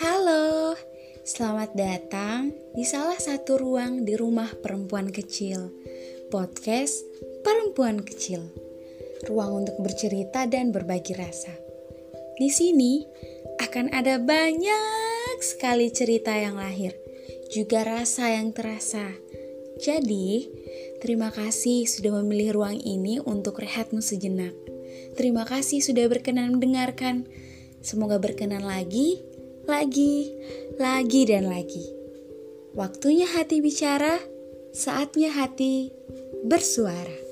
Halo, selamat datang di salah satu ruang di rumah perempuan kecil, podcast Perempuan Kecil. Ruang untuk bercerita dan berbagi rasa. Di sini akan ada banyak sekali cerita yang lahir, juga rasa yang terasa. Jadi, terima kasih sudah memilih ruang ini untuk rehatmu sejenak. Terima kasih sudah berkenan mendengarkan. Semoga berkenan lagi, lagi, lagi, dan lagi. Waktunya hati bicara, saatnya hati bersuara.